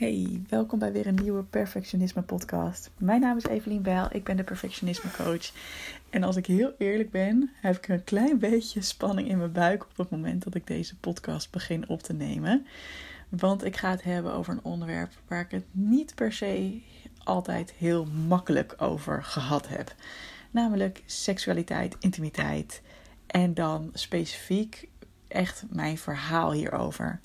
Hey, welkom bij weer een nieuwe Perfectionisme podcast. Mijn naam is Evelien Bijl, ik ben de Perfectionisme coach. En als ik heel eerlijk ben, heb ik een klein beetje spanning in mijn buik op het moment dat ik deze podcast begin op te nemen. Want ik ga het hebben over een onderwerp waar ik het niet per se altijd heel makkelijk over gehad heb. Namelijk seksualiteit, intimiteit en dan specifiek echt mijn verhaal hierover.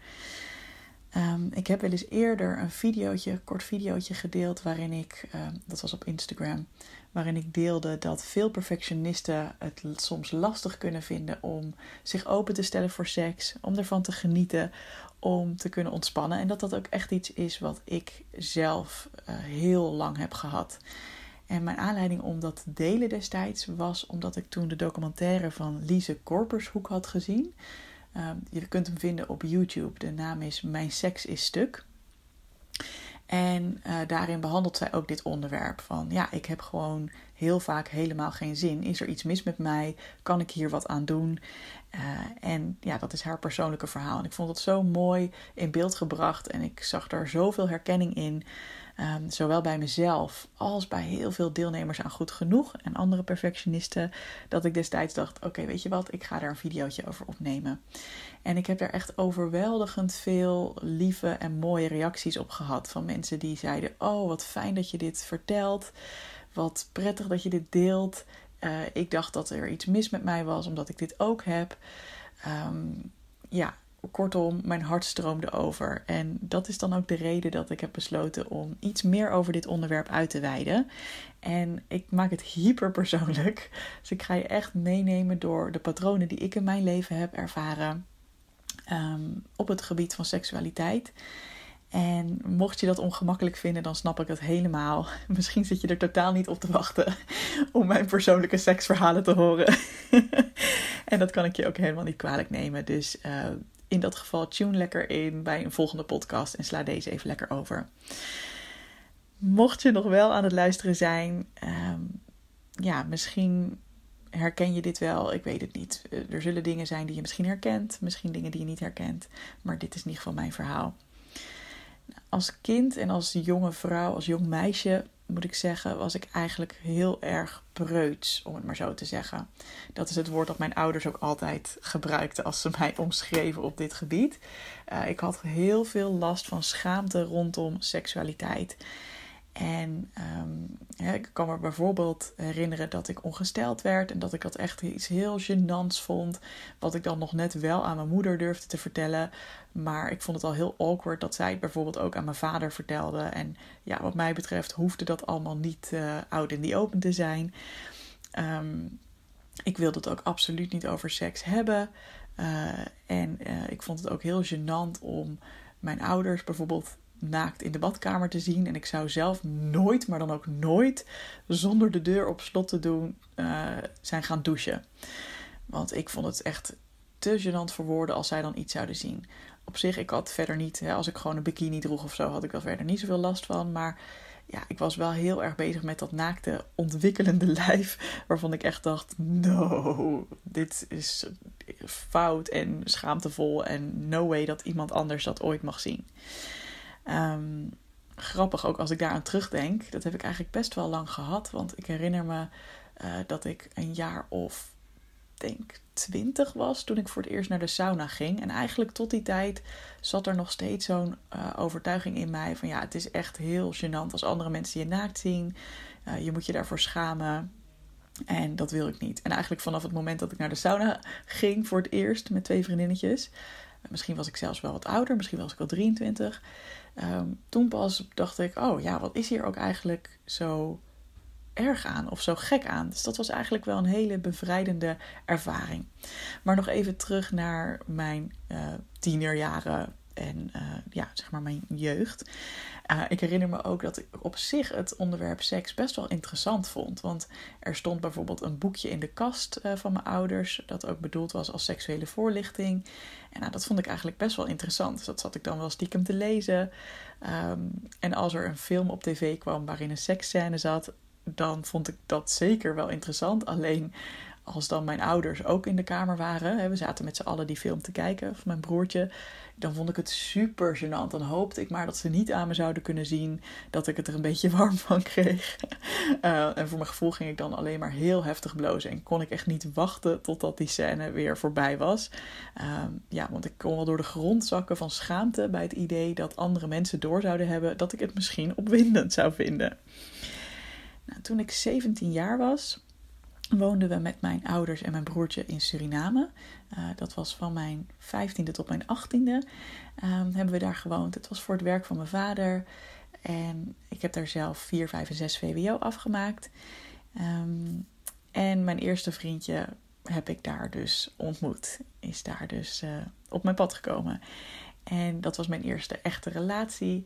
Um, ik heb wel eens eerder een videootje, kort videootje gedeeld waarin ik, um, dat was op Instagram, waarin ik deelde dat veel perfectionisten het soms lastig kunnen vinden om zich open te stellen voor seks, om ervan te genieten, om te kunnen ontspannen. En dat dat ook echt iets is wat ik zelf uh, heel lang heb gehad. En mijn aanleiding om dat te delen destijds was omdat ik toen de documentaire van Lise Korpershoek had gezien. Ehm, je kunt hem vinden op YouTube. De naam is Mijn Seks is Stuk. En uh, daarin behandelt zij ook dit onderwerp van ja, ik heb gewoon heel vaak helemaal geen zin. Is er iets mis met mij? Kan ik hier wat aan doen? Uh, en ja, dat is haar persoonlijke verhaal. En ik vond het zo mooi in beeld gebracht en ik zag daar zoveel herkenning in. Um, zowel bij mezelf als bij heel veel deelnemers aan Goed Genoeg en andere perfectionisten. Dat ik destijds dacht: oké, weet je wat, ik ga daar een videootje over opnemen. En ik heb daar echt overweldigend veel lieve en mooie reacties op gehad. Van mensen die zeiden: Oh, wat fijn dat je dit vertelt. Wat prettig dat je dit deelt. Uh, ik dacht dat er iets mis met mij was, omdat ik dit ook heb. Um, ja, kortom, mijn hart stroomde over. En dat is dan ook de reden dat ik heb besloten om iets meer over dit onderwerp uit te wijden. En ik maak het hyper persoonlijk. Dus ik ga je echt meenemen door de patronen die ik in mijn leven heb ervaren um, op het gebied van seksualiteit. En mocht je dat ongemakkelijk vinden, dan snap ik het helemaal. Misschien zit je er totaal niet op te wachten om mijn persoonlijke seksverhalen te horen. en dat kan ik je ook helemaal niet kwalijk nemen. Dus uh, in dat geval tune lekker in bij een volgende podcast en sla deze even lekker over. Mocht je nog wel aan het luisteren zijn, um, ja, misschien herken je dit wel. Ik weet het niet. Eh, er zullen dingen zijn die je misschien herkent, misschien dingen die je niet herkent. Maar dit is in ieder geval mijn verhaal. Als kind en als jonge vrouw, als jong meisje moet ik zeggen, was ik eigenlijk heel erg preuts, om het maar zo te zeggen. Dat is het woord dat mijn ouders ook altijd gebruikten als ze mij omschreven op dit gebied. Uh, ik had heel veel last van schaamte rondom seksualiteit. En ja, ik kan me bijvoorbeeld herinneren dat ik ongesteld werd en dat ik dat echt iets heel gênants vond. Wat ik dan nog net wel aan mijn moeder durfde te vertellen. Maar ik vond het al heel awkward dat zij het bijvoorbeeld ook aan mijn vader vertelde. En ja, wat mij betreft hoefde dat allemaal niet uh, oud in die open te zijn. Um, ik wilde het ook absoluut niet over seks hebben. Uh, en uh, ik vond het ook heel gênant om mijn ouders bijvoorbeeld naakt in de badkamer te zien. En ik zou zelf nooit, maar dan ook nooit, zonder de deur op slot te doen, uh, zijn gaan douchen. Want ik vond het echt te gênant voor woorden als zij dan iets zouden zien. Op zich, ik had verder niet, hè, als ik gewoon een bikini droeg of zo, had ik er verder niet zoveel last van. Maar ja, ik was wel heel erg bezig met dat naakte, ontwikkelende lijf. Waarvan ik echt dacht: no, dit is fout en schaamtevol. En no way dat iemand anders dat ooit mag zien. Um, grappig ook als ik daaraan terugdenk. Dat heb ik eigenlijk best wel lang gehad. Want ik herinner me uh, dat ik een jaar of denk 20 was toen ik voor het eerst naar de sauna ging. En eigenlijk tot die tijd zat er nog steeds zo'n uh, overtuiging in mij van ja, het is echt heel gênant als andere mensen je naakt zien. Uh, je moet je daarvoor schamen. En dat wil ik niet. En eigenlijk vanaf het moment dat ik naar de sauna ging voor het eerst met twee vriendinnetjes. Misschien was ik zelfs wel wat ouder, misschien was ik al 23. Um, toen pas dacht ik, oh ja, wat is hier ook eigenlijk zo erg aan of zo gek aan? Dus dat was eigenlijk wel een hele bevrijdende ervaring. Maar nog even terug naar mijn uh, tienerjaren en uh, ja, zeg maar mijn jeugd. Uh, ik herinner me ook dat ik op zich het onderwerp seks best wel interessant vond. Want er stond bijvoorbeeld een boekje in de kast uh, van mijn ouders, dat ook bedoeld was als seksuele voorlichting. En nou, dat vond ik eigenlijk best wel interessant. Dus dat zat ik dan wel stiekem te lezen. Um, en als er een film op tv kwam waarin een seksscène zat, dan vond ik dat zeker wel interessant. Alleen als dan mijn ouders ook in de kamer waren, hè, we zaten met z'n allen die film te kijken, of mijn broertje, dan vond ik het super gênant. Dan hoopte ik maar dat ze niet aan me zouden kunnen zien dat ik het er een beetje warm van kreeg. Uh, en voor mijn gevoel ging ik dan alleen maar heel heftig blozen en kon ik echt niet wachten totdat die scène weer voorbij was. Uh, ja, want ik kon wel door de grond zakken van schaamte bij het idee dat andere mensen door zouden hebben dat ik het misschien opwindend zou vinden. Nou, toen ik 17 jaar was, woonden we met mijn ouders en mijn broertje in Suriname. Uh, dat was van mijn 15e tot mijn 18e. Um, hebben we daar gewoond. Het was voor het werk van mijn vader. En ik heb daar zelf 4, 5 en 6 VWO afgemaakt. Um, en mijn eerste vriendje heb ik daar dus ontmoet. Is daar dus uh, op mijn pad gekomen. En dat was mijn eerste echte relatie.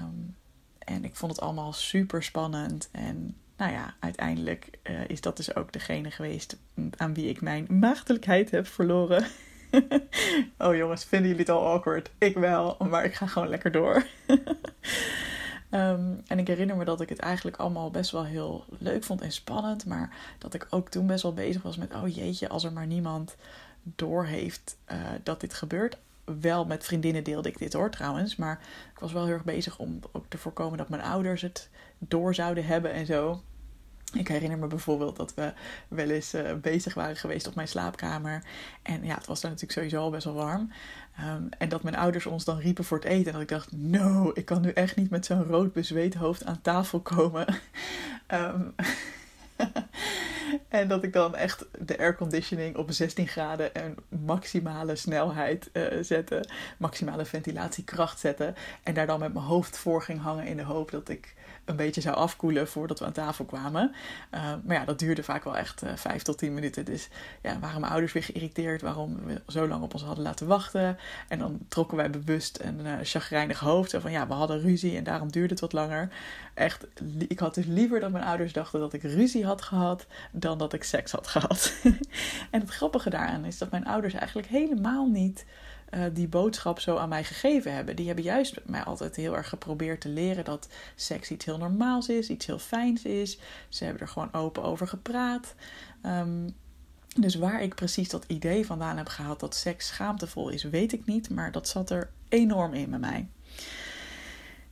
Um, en ik vond het allemaal super spannend. En nou ja, uiteindelijk uh, is dat dus ook degene geweest aan wie ik mijn maagdelijkheid heb verloren. oh jongens, vinden jullie het al awkward? Ik wel, maar ik ga gewoon lekker door. um, en ik herinner me dat ik het eigenlijk allemaal best wel heel leuk vond en spannend. Maar dat ik ook toen best wel bezig was met: oh jeetje, als er maar niemand doorheeft uh, dat dit gebeurt. Wel met vriendinnen deelde ik dit hoor trouwens. Maar ik was wel heel erg bezig om ook te voorkomen dat mijn ouders het door zouden hebben en zo. Ik herinner me bijvoorbeeld dat we wel eens uh, bezig waren geweest op mijn slaapkamer. En ja, het was daar natuurlijk sowieso al best wel warm. Um, en dat mijn ouders ons dan riepen voor het eten. En dat ik dacht, no, ik kan nu echt niet met zo'n rood bezweet hoofd aan tafel komen. um, en dat ik dan echt de airconditioning op 16 graden en maximale snelheid uh, zette. Maximale ventilatiekracht zette. En daar dan met mijn hoofd voor ging hangen in de hoop dat ik een beetje zou afkoelen voordat we aan tafel kwamen. Uh, maar ja, dat duurde vaak wel echt uh, vijf tot tien minuten. Dus ja, waren mijn ouders weer geïrriteerd waarom we zo lang op ons hadden laten wachten. En dan trokken wij bewust een uh, chagrijnig hoofd. Van ja, we hadden ruzie en daarom duurde het wat langer. Echt, ik had dus liever dat mijn ouders dachten dat ik ruzie had gehad dan dat ik seks had gehad. en het grappige daaraan is dat mijn ouders eigenlijk helemaal niet uh, die boodschap zo aan mij gegeven hebben. Die hebben juist mij altijd heel erg geprobeerd te leren dat seks iets heel normaals is, iets heel fijns is. Ze hebben er gewoon open over gepraat. Um, dus waar ik precies dat idee vandaan heb gehaald dat seks schaamtevol is, weet ik niet. Maar dat zat er enorm in bij mij.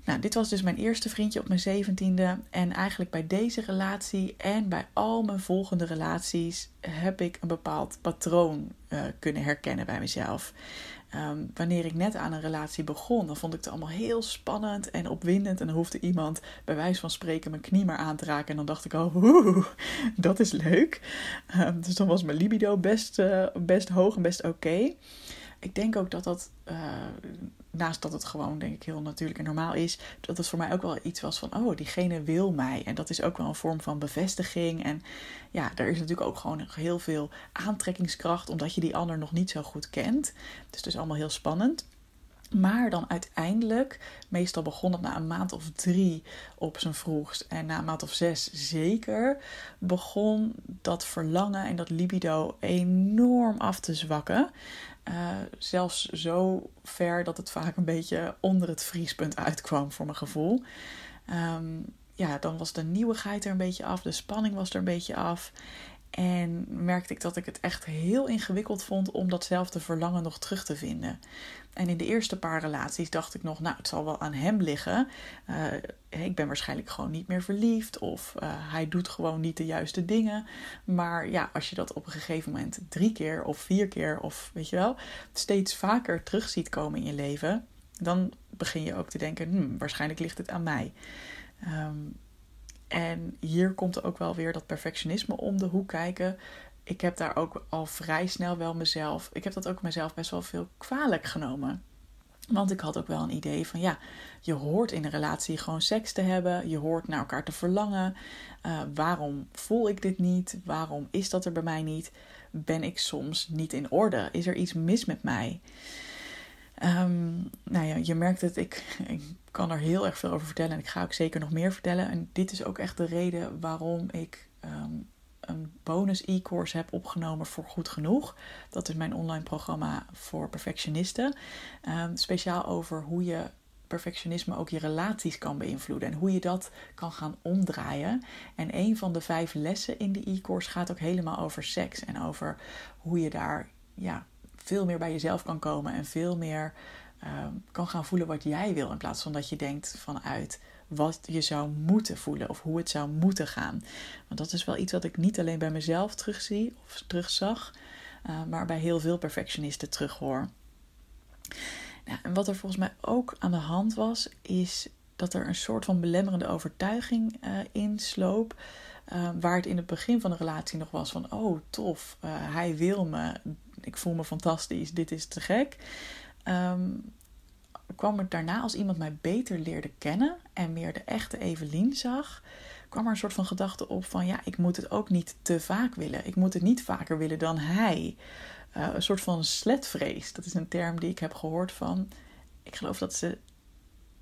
Nou, dit was dus mijn eerste vriendje op mijn zeventiende. En eigenlijk bij deze relatie en bij al mijn volgende relaties heb ik een bepaald patroon uh, kunnen herkennen bij mezelf. Um, wanneer ik net aan een relatie begon, dan vond ik het allemaal heel spannend en opwindend. En dan hoefde iemand bij wijze van spreken mijn knie maar aan te raken. En dan dacht ik, oh, oeh, dat is leuk. Um, dus dan was mijn libido best, uh, best hoog en best oké. Ik denk ook dat dat uh, naast dat het gewoon, denk ik, heel natuurlijk en normaal is, dat het voor mij ook wel iets was van, oh, diegene wil mij. En dat is ook wel een vorm van bevestiging. En ja, er is natuurlijk ook gewoon heel veel aantrekkingskracht, omdat je die ander nog niet zo goed kent. Het is dus allemaal heel spannend. Maar dan uiteindelijk, meestal begon het na een maand of drie op zijn vroegst en na een maand of zes zeker, begon dat verlangen en dat libido enorm af te zwakken. Uh, zelfs zo ver dat het vaak een beetje onder het vriespunt uitkwam voor mijn gevoel. Um, ja, dan was de nieuwigheid er een beetje af, de spanning was er een beetje af. En merkte ik dat ik het echt heel ingewikkeld vond om datzelfde verlangen nog terug te vinden. En in de eerste paar relaties dacht ik nog, nou, het zal wel aan hem liggen. Uh, ik ben waarschijnlijk gewoon niet meer verliefd of uh, hij doet gewoon niet de juiste dingen. Maar ja, als je dat op een gegeven moment drie keer of vier keer of weet je wel, steeds vaker terug ziet komen in je leven, dan begin je ook te denken, hmm, waarschijnlijk ligt het aan mij. Um, en hier komt er ook wel weer dat perfectionisme om de hoek kijken. Ik heb daar ook al vrij snel wel mezelf. Ik heb dat ook mezelf best wel veel kwalijk genomen. Want ik had ook wel een idee van ja, je hoort in een relatie gewoon seks te hebben. Je hoort naar elkaar te verlangen. Uh, waarom voel ik dit niet? Waarom is dat er bij mij niet? Ben ik soms niet in orde? Is er iets mis met mij? Um, nou ja, je merkt het, ik, ik kan er heel erg veel over vertellen en ik ga ook zeker nog meer vertellen. En dit is ook echt de reden waarom ik um, een bonus e-course heb opgenomen voor Goed Genoeg. Dat is mijn online programma voor perfectionisten. Um, speciaal over hoe je perfectionisme ook je relaties kan beïnvloeden en hoe je dat kan gaan omdraaien. En een van de vijf lessen in de e-course gaat ook helemaal over seks en over hoe je daar ja, veel meer bij jezelf kan komen en veel meer ehm, kan gaan voelen wat jij wil in plaats van dat je denkt vanuit wat je zou moeten voelen of hoe het zou moeten gaan. Want dat is wel iets wat ik niet alleen bij mezelf terugzie of terugzag, uh, maar bij heel veel perfectionisten terughoor. Nou, en wat er volgens mij ook aan de hand was, is dat er een soort van belemmerende overtuiging uh, insloop. Uh, waar het in het begin van de relatie nog was van: oh tof, hij wil me, ik voel me fantastisch, dit is te gek. Um, kwam er daarna, als iemand mij beter leerde kennen en meer de echte Evelien zag, kwam er een soort van gedachte op van ja, ik moet het ook niet te vaak willen. Ik moet het niet vaker willen dan hij. Uh, een soort van sletvrees. Dat is een term die ik heb gehoord van. Ik geloof dat ze.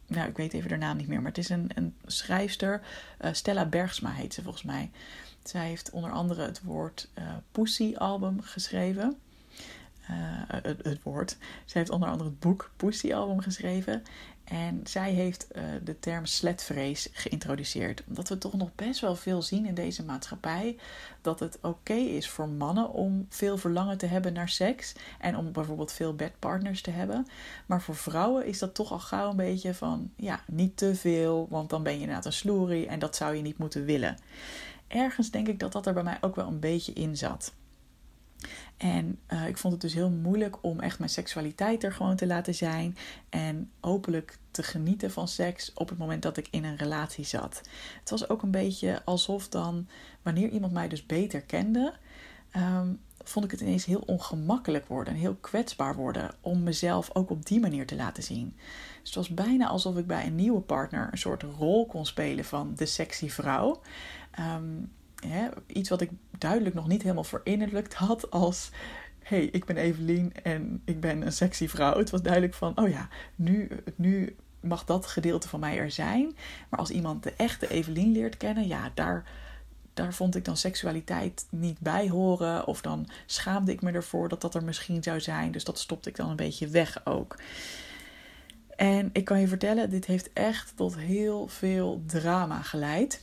Nou, ik weet even haar naam niet meer, maar het is een, een schrijfster. Uh, Stella Bergsma heet ze volgens mij. Zij heeft onder andere het woord uh, Pussy album geschreven. Uh, het, het, woord. Zij heeft onder andere het boek Pussy album geschreven. En zij heeft uh, de term sletvrees geïntroduceerd. Omdat we toch nog best wel veel zien in deze maatschappij. Dat het oké is voor mannen om veel verlangen te hebben naar seks. En om bijvoorbeeld veel bedpartners te hebben. Maar voor vrouwen is dat toch al gauw een beetje van... Ja, niet te veel, want dan ben je inderdaad een sloerie. En dat zou je niet moeten willen. Ergens denk ik dat dat er bij mij ook wel een beetje in zat. En uh, ik vond het dus heel moeilijk om echt mijn seksualiteit er gewoon te laten zijn. En openlijk te genieten van seks op het moment dat ik in een relatie zat. Het was ook een beetje alsof dan, wanneer iemand mij dus beter kende, um, vond ik het ineens heel ongemakkelijk worden en heel kwetsbaar worden om mezelf ook op die manier te laten zien. Dus het was bijna alsof ik bij een nieuwe partner een soort rol kon spelen van de sexy vrouw. Um, iets wat ik duidelijk nog niet helemaal verinnerlijkt had als hey, ik ben Evelien en ik ben een sexy vrouw. Het was duidelijk van, oh ja, nu, nu mag dat gedeelte van mij er zijn. Maar als iemand de echte Evelien leert kennen, ja, daar, daar vond ik dan seksualiteit niet bij horen. Of dan schaamde ik me ervoor dat dat er misschien zou zijn. Dus dat stopte ik dan een beetje weg ook. En ik kan je vertellen, dit heeft echt tot heel veel drama geleid.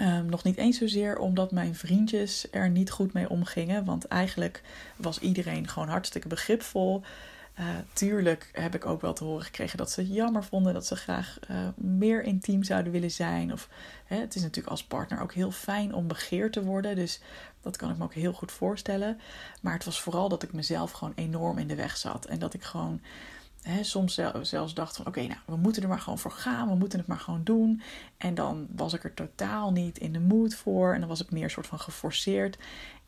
Um, nog niet eens zozeer omdat mijn vriendjes er niet goed mee omgingen. Want eigenlijk was iedereen gewoon hartstikke begripvol. Uh, tuurlijk heb ik ook wel te horen gekregen dat ze het jammer vonden. Dat ze graag uh, meer intiem zouden willen zijn. Of hè, het is natuurlijk als partner ook heel fijn om begeerd te worden. Dus dat kan ik me ook heel goed voorstellen. Maar het was vooral dat ik mezelf gewoon enorm in de weg zat. En dat ik gewoon Soms zelfs dacht van oké, nou we moeten er maar gewoon voor gaan, we moeten het maar gewoon doen. En dan was ik er totaal niet in de mood voor en dan was het meer een soort van geforceerd.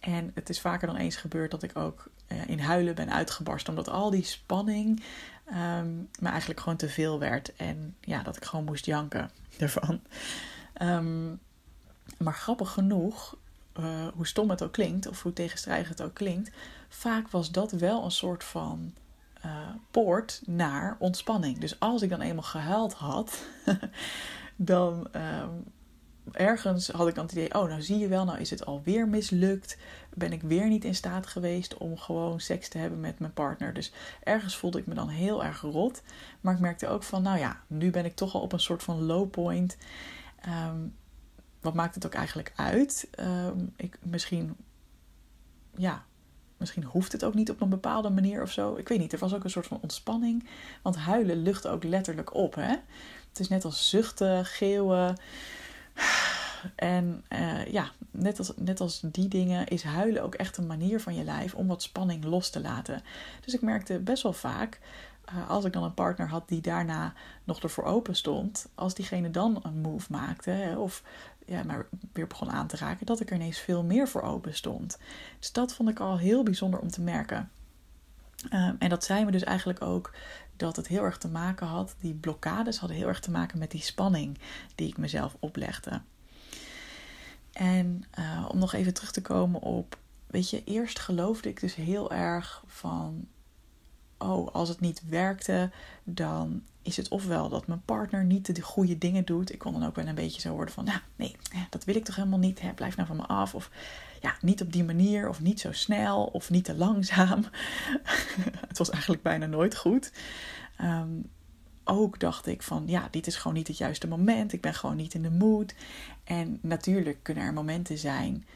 En het is vaker dan eens gebeurd dat ik ook uh, in huilen ben uitgebarst, omdat al die spanning um, me eigenlijk gewoon te veel werd. En ja, dat ik gewoon moest janken ervan. Um, maar grappig genoeg, uh, hoe stom het ook klinkt, of hoe tegenstrijdig het ook klinkt, vaak was dat wel een soort van uh, poort naar ontspanning. Dus als ik dan eenmaal gehuild had, dan uh, ergens had ik dan het idee: oh, nou zie je wel, nou is het alweer mislukt. Ben ik weer niet in staat geweest om gewoon seks te hebben met mijn partner. Dus ergens voelde ik me dan heel erg rot. Maar ik merkte ook van: nou ja, nu ben ik toch al op een soort van low point. Um, wat maakt het ook eigenlijk uit? Um, ik, misschien ja, Misschien hoeft het ook niet op een bepaalde manier of zo. Ik weet niet, er was ook een soort van ontspanning. Want huilen lucht ook letterlijk op. Hè? Het is net als zuchten, geeuwen. En uh, ja, net als, net als die dingen is huilen ook echt een manier van je lijf om wat spanning los te laten. Dus ik merkte best wel vaak, uh, als ik dan een partner had die daarna nog ervoor open stond, als diegene dan een move maakte, of ja, maar weer begon aan te raken, dat ik er ineens veel meer voor open stond. Dus dat vond ik al heel bijzonder om te merken. Um, en dat zei me dus eigenlijk ook dat het heel erg te maken had, die blokkades hadden heel erg te maken met die spanning die ik mezelf oplegde. En uh, om nog even terug te komen op, weet je, eerst geloofde ik dus heel erg van, oh, als het niet werkte, dan is het ofwel dat mijn partner niet de goede dingen doet. Ik kon dan ook wel een beetje zo worden van, nou nee, dat wil ik toch helemaal niet. Hè? Blijf nou van me af. Of ja, niet op die manier. Of niet zo snel. Of niet te langzaam. het was eigenlijk bijna nooit goed. Um, ook dacht ik van ja, dit is gewoon niet het juiste moment. Ik ben gewoon niet in de mood. En natuurlijk kunnen er momenten zijn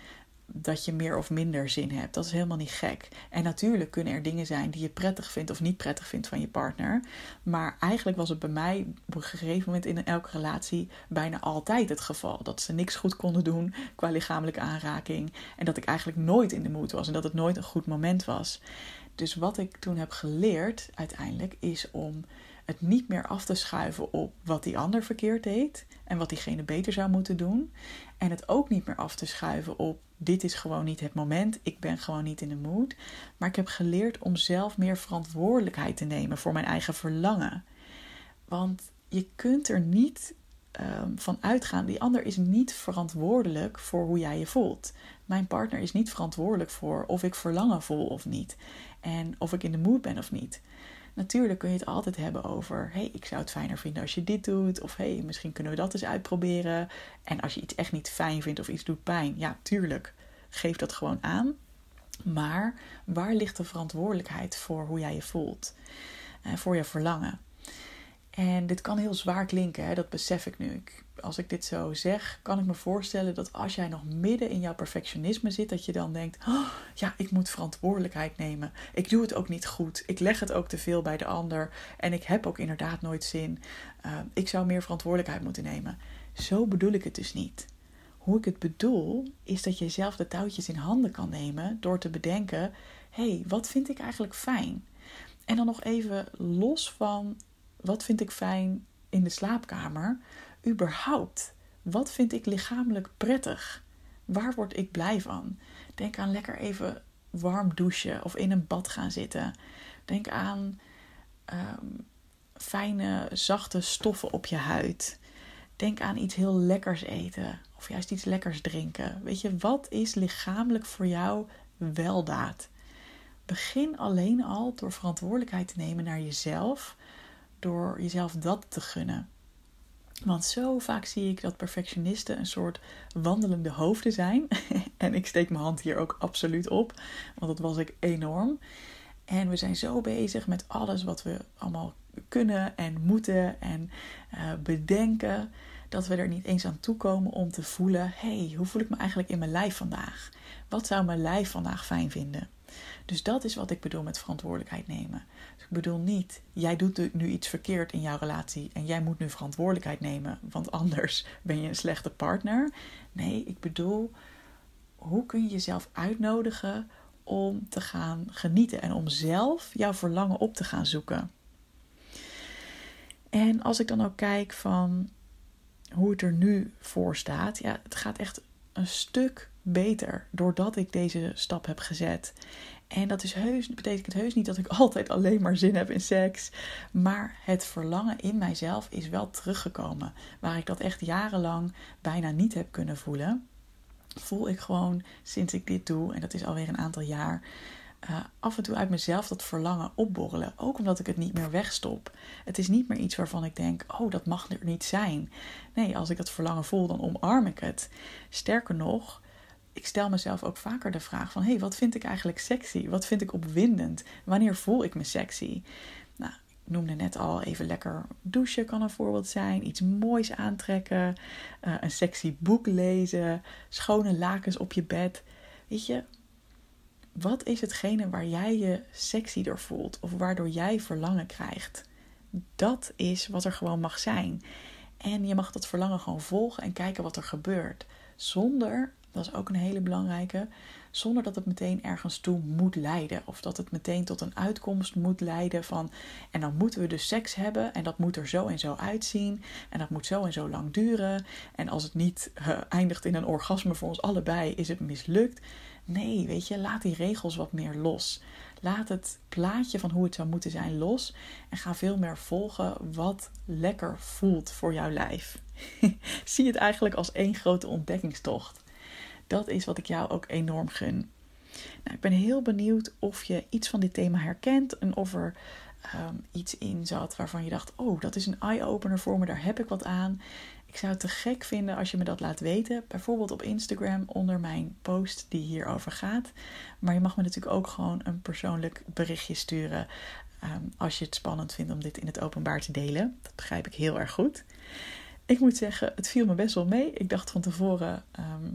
dat je meer of minder zin hebt. Dat is helemaal niet gek. En natuurlijk kunnen er dingen zijn die je prettig vindt of niet prettig vindt van je partner. Maar eigenlijk was het bij mij op een gegeven moment in elke relatie bijna altijd het geval. Dat ze niks goed konden doen qua lichamelijke aanraking. En dat ik eigenlijk nooit in de moed was en dat het nooit een goed moment was. Dus wat ik toen heb geleerd uiteindelijk is om het niet meer af te schuiven op wat die ander verkeerd deed en wat diegene beter zou moeten doen. En het ook niet meer af te schuiven op dit is gewoon niet het moment, ik ben gewoon niet in de mood. Maar ik heb geleerd om zelf meer verantwoordelijkheid te nemen voor mijn eigen verlangen. Want je kunt er niet um, van uitgaan, die ander is niet verantwoordelijk voor hoe jij je voelt. Mijn partner is niet verantwoordelijk voor of ik verlangen voel of niet. En of ik in de mood ben of niet. Natuurlijk kun je het altijd hebben over: hey, ik zou het fijner vinden als je dit doet. Of hey, misschien kunnen we dat eens uitproberen. En als je iets echt niet fijn vindt of iets doet pijn, ja, tuurlijk, geef dat gewoon aan. Maar waar ligt de verantwoordelijkheid voor hoe jij je voelt? Uh, voor je verlangen? En dit kan heel zwaar klinken, hè? dat besef ik nu. Als ik dit zo zeg, kan ik me voorstellen dat als jij nog midden in jouw perfectionisme zit, dat je dan denkt: oh, ja, ik moet verantwoordelijkheid nemen. Ik doe het ook niet goed. Ik leg het ook te veel bij de ander. En ik heb ook inderdaad nooit zin. Uh, ik zou meer verantwoordelijkheid moeten nemen. Zo bedoel ik het dus niet. Hoe ik het bedoel, is dat je zelf de touwtjes in handen kan nemen door te bedenken: hé, hey, wat vind ik eigenlijk fijn? En dan nog even los van wat vind ik fijn in de slaapkamer? Überhaupt, wat vind ik lichamelijk prettig? Waar word ik blij van? Denk aan lekker even warm douchen of in een bad gaan zitten. Denk aan ehm, fijne, zachte stoffen op je huid. Denk aan iets heel lekkers eten of juist iets lekkers drinken. Weet je, wat is lichamelijk voor jou weldaad? Begin alleen al door verantwoordelijkheid te nemen naar jezelf door jezelf dat te gunnen. Want zo vaak zie ik dat perfectionisten een soort wandelende hoofden zijn. en ik steek mijn hand hier ook absoluut op, want dat was ik enorm. En we zijn zo bezig met alles wat we allemaal kunnen en moeten en uh, bedenken, dat we er niet eens aan toekomen om te voelen: hey, hoe voel ik me eigenlijk in mijn lijf vandaag? Wat zou mijn lijf vandaag fijn vinden? Dus dat is wat ik bedoel met verantwoordelijkheid nemen. Dus ik bedoel niet, jij doet nu iets verkeerd in jouw relatie en jij moet nu verantwoordelijkheid nemen, want anders ben je een slechte partner. Nee, ik bedoel, hoe kun je jezelf uitnodigen om te gaan genieten en om zelf jouw verlangen op te gaan zoeken? En als ik dan ook kijk van hoe het er nu voor staat, ja, het gaat echt een stuk beter doordat ik deze stap heb gezet. En dat is heus, betekent heus niet dat ik altijd alleen maar zin heb in seks. Maar het verlangen in mijzelf is wel teruggekomen. Waar ik dat echt jarenlang bijna niet heb kunnen voelen. Voel ik gewoon sinds ik dit doe, en dat is alweer een aantal jaar, uh, af en toe uit mezelf dat verlangen opborrelen. Ook omdat ik het niet meer wegstop. Het is niet meer iets waarvan ik denk: oh, dat mag er niet zijn. Nee, als ik dat verlangen voel, dan omarm ik het. Sterker nog, ik stel mezelf ook vaker de vraag van... hé, hey, wat vind ik eigenlijk sexy? Wat vind ik opwindend? Wanneer voel ik me sexy? Nou, ik noemde net al even lekker douchen kan een voorbeeld zijn. Iets moois aantrekken. Uh, een sexy boek lezen. Schone lakens op je bed. Weet je, wat is hetgene waar jij je sexy door voelt? Of waardoor jij verlangen krijgt? Dat is wat er gewoon mag zijn. En je mag dat verlangen gewoon volgen en kijken wat er gebeurt. Zonder dat is ook een hele belangrijke. Zonder dat het meteen ergens toe moet leiden. Of dat het meteen tot een uitkomst moet leiden van. En dan moeten we dus seks hebben. En dat moet er zo en zo uitzien. En dat moet zo en zo lang duren. En als het niet uh, eindigt in een orgasme voor ons allebei, is het mislukt. Nee, weet je, laat die regels wat meer los. Laat het plaatje van hoe het zou moeten zijn los. En ga veel meer volgen wat lekker voelt voor jouw lijf. Zie het eigenlijk als één grote ontdekkingstocht dat is wat ik jou ook enorm gun. Nou, ik ben heel benieuwd of je iets van dit thema herkent en of er ehm, iets in zat waarvan je dacht: oh, dat is een eye-opener voor me, daar heb ik wat aan. Ik zou het te gek vinden als je me dat laat weten. Bijvoorbeeld op Instagram onder mijn post die hierover gaat. Maar je mag me natuurlijk ook gewoon een persoonlijk berichtje sturen. ehm, als je het spannend vindt om dit in het openbaar te delen. Dat begrijp ik heel erg goed. Ik moet zeggen, het viel me best wel mee. Ik dacht van tevoren ehm,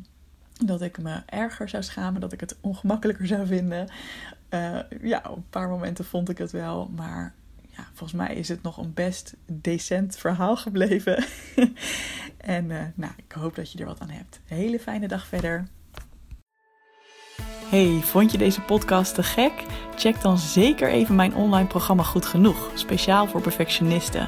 dat ik me erger zou schamen, dat ik het ongemakkelijker zou vinden. Uh, ja, op een paar momenten vond ik het wel, maar ja, volgens mij is het nog een best decent verhaal gebleven. en uh, nou, ik hoop dat je er wat aan hebt. hele fijne dag verder. Hey, vond je deze podcast te gek? Check dan zeker even mijn online programma Goed Genoeg, speciaal voor perfectionisten.